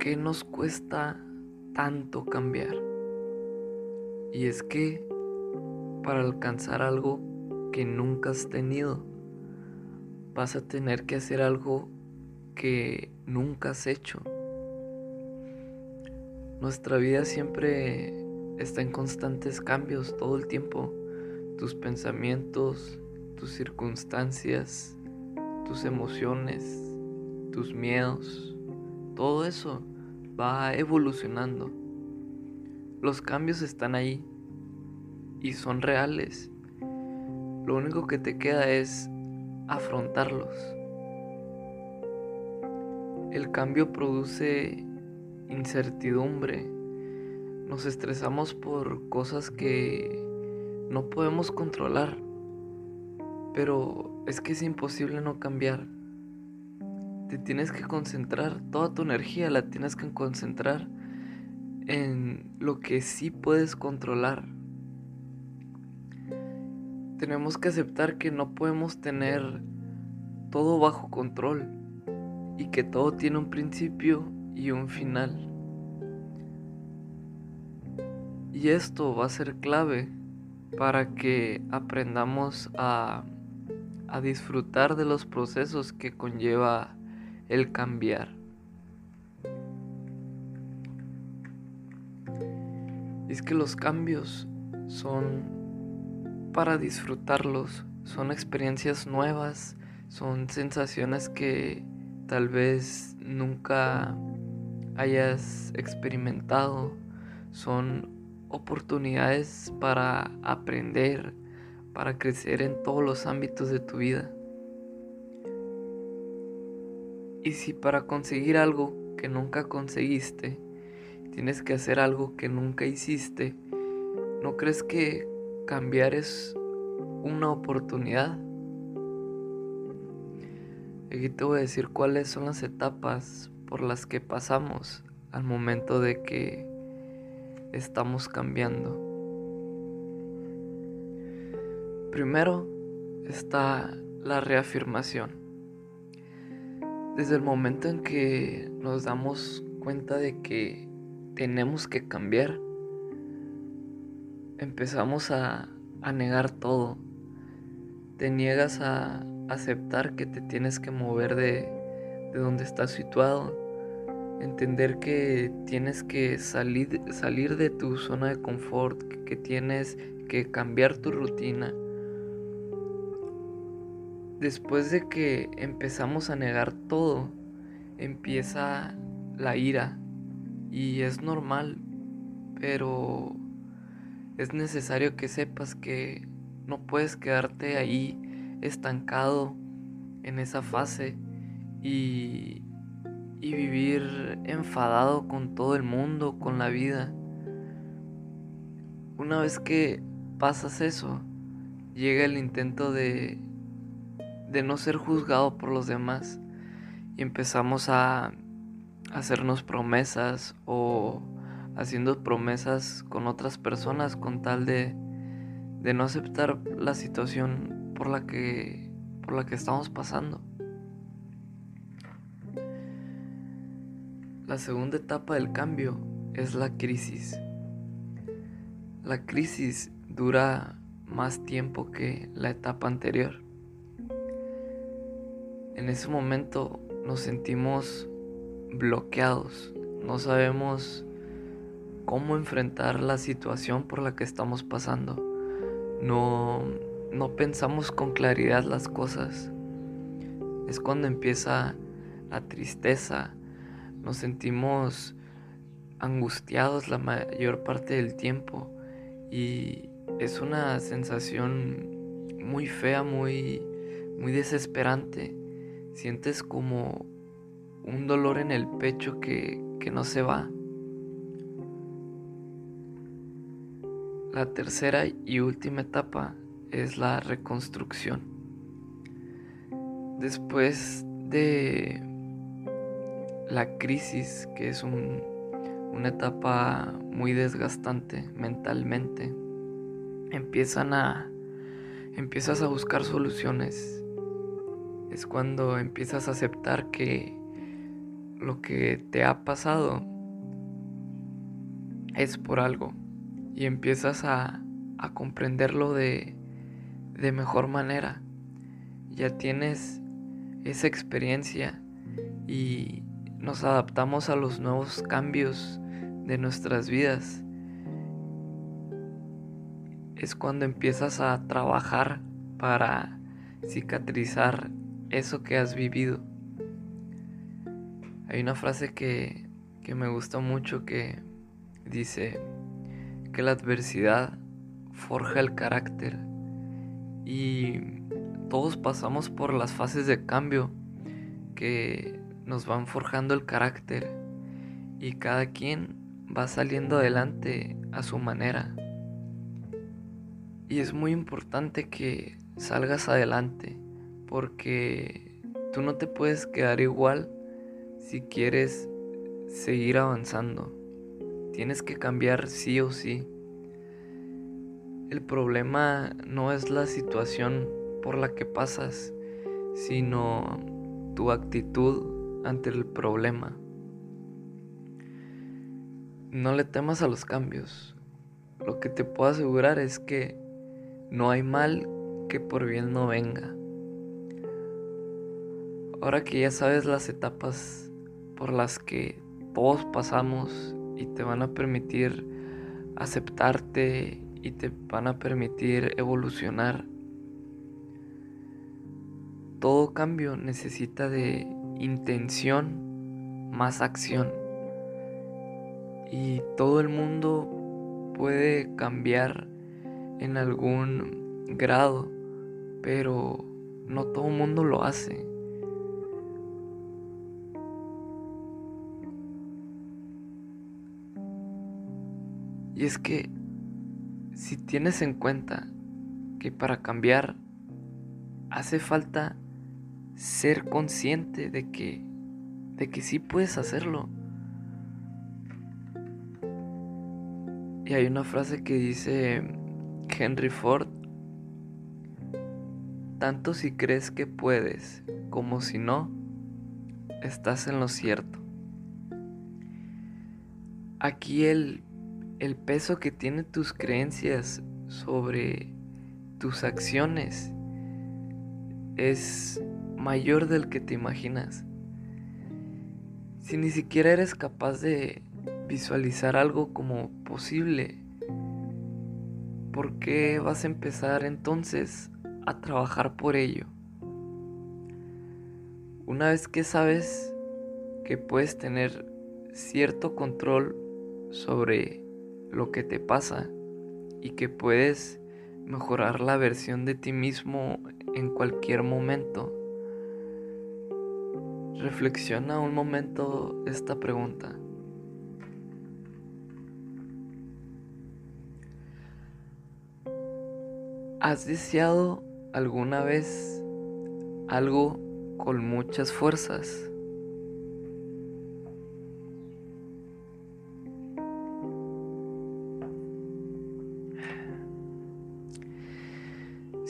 qué nos cuesta tanto cambiar? Y es que para alcanzar algo que nunca has tenido, vas a tener que hacer algo que nunca has hecho. Nuestra vida siempre está en constantes cambios todo el tiempo. Tus pensamientos, tus circunstancias, tus emociones, tus miedos, todo eso va evolucionando. Los cambios están ahí y son reales. Lo único que te queda es afrontarlos. El cambio produce incertidumbre. Nos estresamos por cosas que no podemos controlar. Pero es que es imposible no cambiar. Te tienes que concentrar, toda tu energía la tienes que concentrar en lo que sí puedes controlar. Tenemos que aceptar que no podemos tener todo bajo control y que todo tiene un principio y un final. Y esto va a ser clave para que aprendamos a, a disfrutar de los procesos que conlleva el cambiar. es que los cambios son para disfrutarlos, son experiencias nuevas, son sensaciones que tal vez nunca hayas experimentado, son oportunidades para aprender, para crecer en todos los ámbitos de tu vida. Y si para conseguir algo que nunca conseguiste, tienes que hacer algo que nunca hiciste, ¿no crees que cambiar es una oportunidad? Aquí te voy a decir cuáles son las etapas por las que pasamos al momento de que estamos cambiando. Primero está la reafirmación. Desde el momento en que nos damos cuenta de que tenemos que cambiar, empezamos a, negar todo. Te niegas a aceptar que te tienes que mover de, de donde estás situado entender que tienes que salir, salir de tu zona de confort, que tienes que cambiar tu rutina. Después de que empezamos a negar todo, empieza la ira y es normal, pero es necesario que sepas que no puedes quedarte ahí estancado en esa fase y y vivir enfadado con todo el mundo, con la vida. Una vez que pasas eso, llega el intento de, de no ser juzgado por los demás y empezamos a hacernos promesas o haciendo promesas con otras personas con tal de, de no aceptar la situación por la que por la que estamos pasando. La segunda etapa del cambio es la crisis. La crisis dura más tiempo que la etapa anterior. En ese momento nos sentimos bloqueados, no sabemos cómo enfrentar la situación por la que estamos pasando. No, no pensamos con claridad las cosas. Es cuando empieza la tristeza, nos sentimos angustiados la mayor parte del tiempo y es una sensación muy fea, muy, muy desesperante. Sientes como un dolor en el pecho que, que no se va. La tercera y última etapa es la reconstrucción. Después de la crisis, que es una etapa muy desgastante mentalmente, empiezan a empiezas a buscar soluciones. Es cuando empiezas a aceptar que lo que te ha pasado es por algo y empiezas a, a comprenderlo de, de mejor manera. Ya tienes esa experiencia y nos adaptamos a los nuevos cambios de nuestras vidas. Es cuando empiezas a trabajar para cicatrizar eso que has vivido. Hay una frase que, que me gusta mucho que dice que la adversidad forja el carácter y todos pasamos por las fases de cambio que nos van forjando el carácter y cada quien va saliendo adelante a su manera. Y es muy importante que salgas adelante porque tú no te puedes quedar igual si quieres seguir avanzando. Tienes que cambiar sí o sí. El problema no es la situación por la que pasas, sino tu actitud ante el problema. No le temas a los cambios. Lo que te puedo asegurar es que no hay mal que por bien no venga. Ahora que ya sabes las etapas por las que todos pasamos y te van a permitir aceptarte y te van a permitir evolucionar. Todo cambio necesita de intención más acción. Y todo el mundo puede cambiar en algún grado, pero no todo el mundo lo hace. Y es que si tienes en cuenta que para cambiar hace falta ser consciente de que de que sí puedes hacerlo. Y hay una frase que dice Henry Ford, tanto si crees que puedes como si no, estás en lo cierto. Aquí el el peso que tienen tus creencias sobre tus acciones es mayor del que te imaginas. Si ni siquiera eres capaz de visualizar algo como posible, ¿por qué vas a empezar entonces a trabajar por ello? Una vez que sabes que puedes tener cierto control sobre lo que te pasa y que puedes mejorar la versión de ti mismo en cualquier momento. Reflexiona un momento esta pregunta. ¿Has deseado alguna vez algo con muchas fuerzas?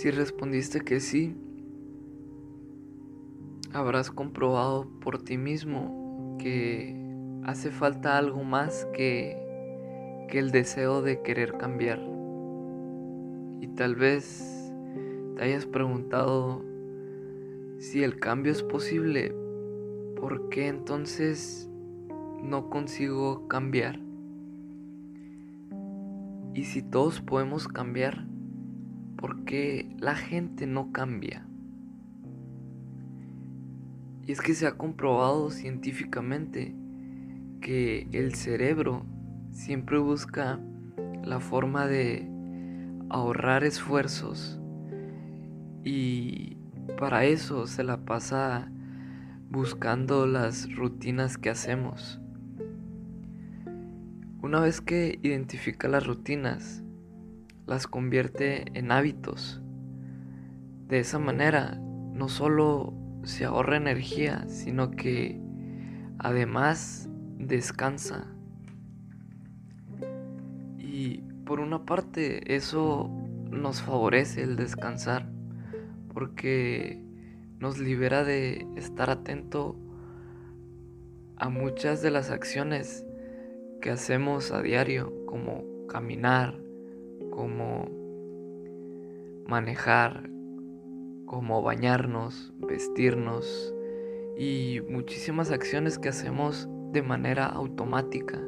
Si respondiste que sí, habrás comprobado por ti mismo que hace falta algo más que, que el deseo de querer cambiar. Y tal vez te hayas preguntado si el cambio es posible, ¿por qué entonces no consigo cambiar? Y si todos podemos cambiar, ¿Por qué la gente no cambia? Y es que se ha comprobado científicamente que el cerebro siempre busca la forma de ahorrar esfuerzos y para eso se la pasa buscando las rutinas que hacemos. Una vez que identifica las rutinas, las convierte en hábitos. De esa manera, no solo se ahorra energía, sino que además descansa. Y por una parte, eso nos favorece el descansar, porque nos libera de estar atento a muchas de las acciones que hacemos a diario, como caminar, como manejar, como bañarnos, vestirnos y muchísimas acciones que hacemos de manera automática.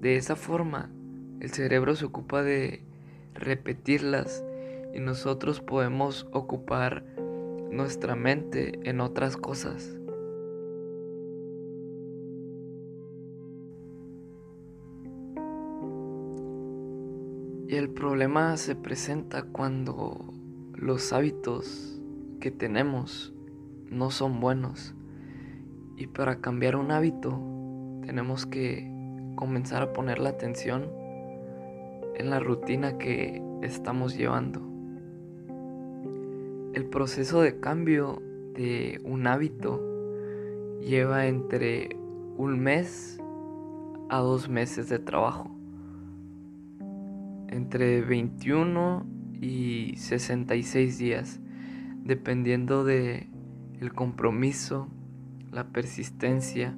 De esa forma, el cerebro se ocupa de repetirlas y nosotros podemos ocupar nuestra mente en otras cosas. Y el problema se presenta cuando los hábitos que tenemos no son buenos. Y para cambiar un hábito tenemos que comenzar a poner la atención en la rutina que estamos llevando. El proceso de cambio de un hábito lleva entre un mes a dos meses de trabajo. Entre 21 y 66 días, dependiendo de el compromiso, la persistencia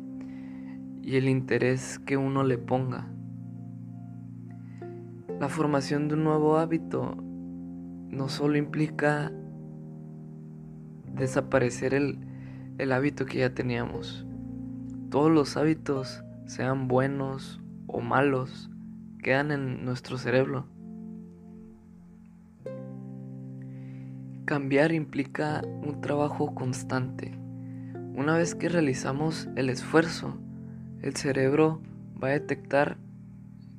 y el interés que uno le ponga. La formación de un nuevo hábito no solo implica desaparecer el, el hábito que ya teníamos. Todos los hábitos, sean buenos o malos, quedan en nuestro cerebro. Cambiar implica un trabajo constante. Una vez que realizamos el esfuerzo, el cerebro va a detectar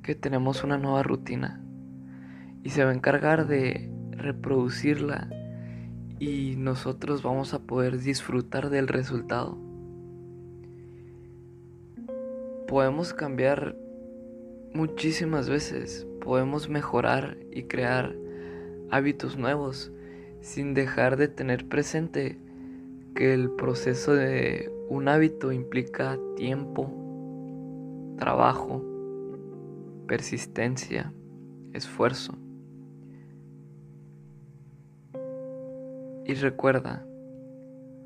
que tenemos una nueva rutina y se va a encargar de reproducirla y nosotros vamos a poder disfrutar del resultado. Podemos cambiar muchísimas veces, podemos mejorar y crear hábitos nuevos sin dejar de tener presente que el proceso de un hábito implica tiempo, trabajo, persistencia, esfuerzo. Y recuerda,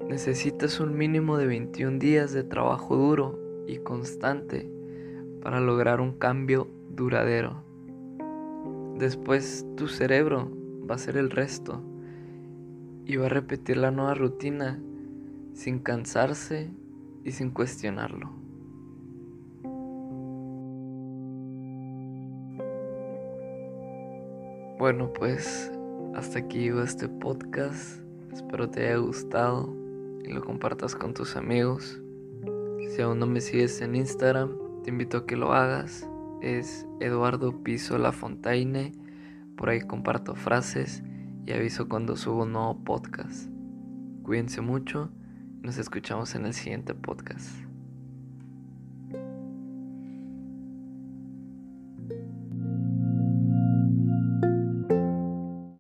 necesitas un mínimo de 21 días de trabajo duro y constante para lograr un cambio duradero. Después tu cerebro va a hacer el resto y va a repetir la nueva rutina sin cansarse y sin cuestionarlo. Bueno, pues hasta aquí llegó este podcast. Espero te haya gustado y lo compartas con tus amigos. Si aún no me sigues en Instagram, te invito a que lo hagas. Es Eduardo Piso La Fontaine. Por ahí comparto frases y aviso cuando subo un nuevo podcast. Cuídense mucho. Nos escuchamos en el siguiente podcast.